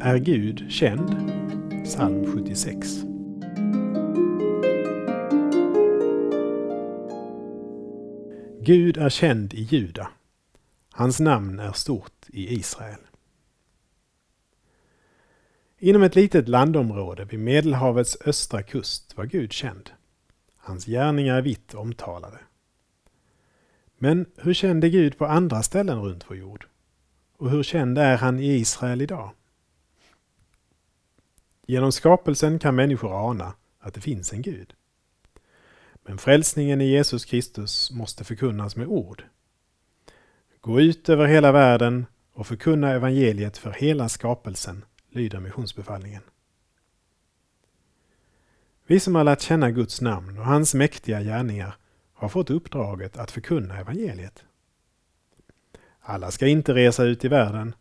Är Gud känd? Psalm 76. Gud är känd i Juda. Hans namn är stort i Israel. Inom ett litet landområde vid Medelhavets östra kust var Gud känd. Hans gärningar är vitt omtalade. Men hur kände Gud på andra ställen runt vår jord? Och hur känd är han i Israel idag? Genom skapelsen kan människor ana att det finns en Gud. Men frälsningen i Jesus Kristus måste förkunnas med ord. Gå ut över hela världen och förkunna evangeliet för hela skapelsen, lyder missionsbefallningen. Vi som har lärt känna Guds namn och hans mäktiga gärningar har fått uppdraget att förkunna evangeliet. Alla ska inte resa ut i världen.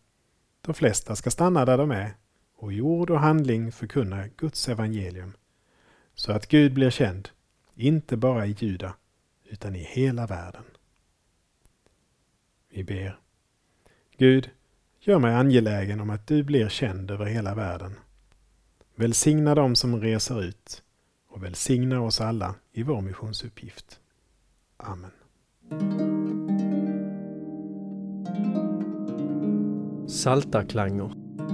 De flesta ska stanna där de är och i ord och handling förkunna Guds evangelium så att Gud blir känd, inte bara i Juda utan i hela världen. Vi ber. Gud, gör mig angelägen om att du blir känd över hela världen. Välsigna dem som reser ut och välsigna oss alla i vår missionsuppgift. Amen. Saltarklanger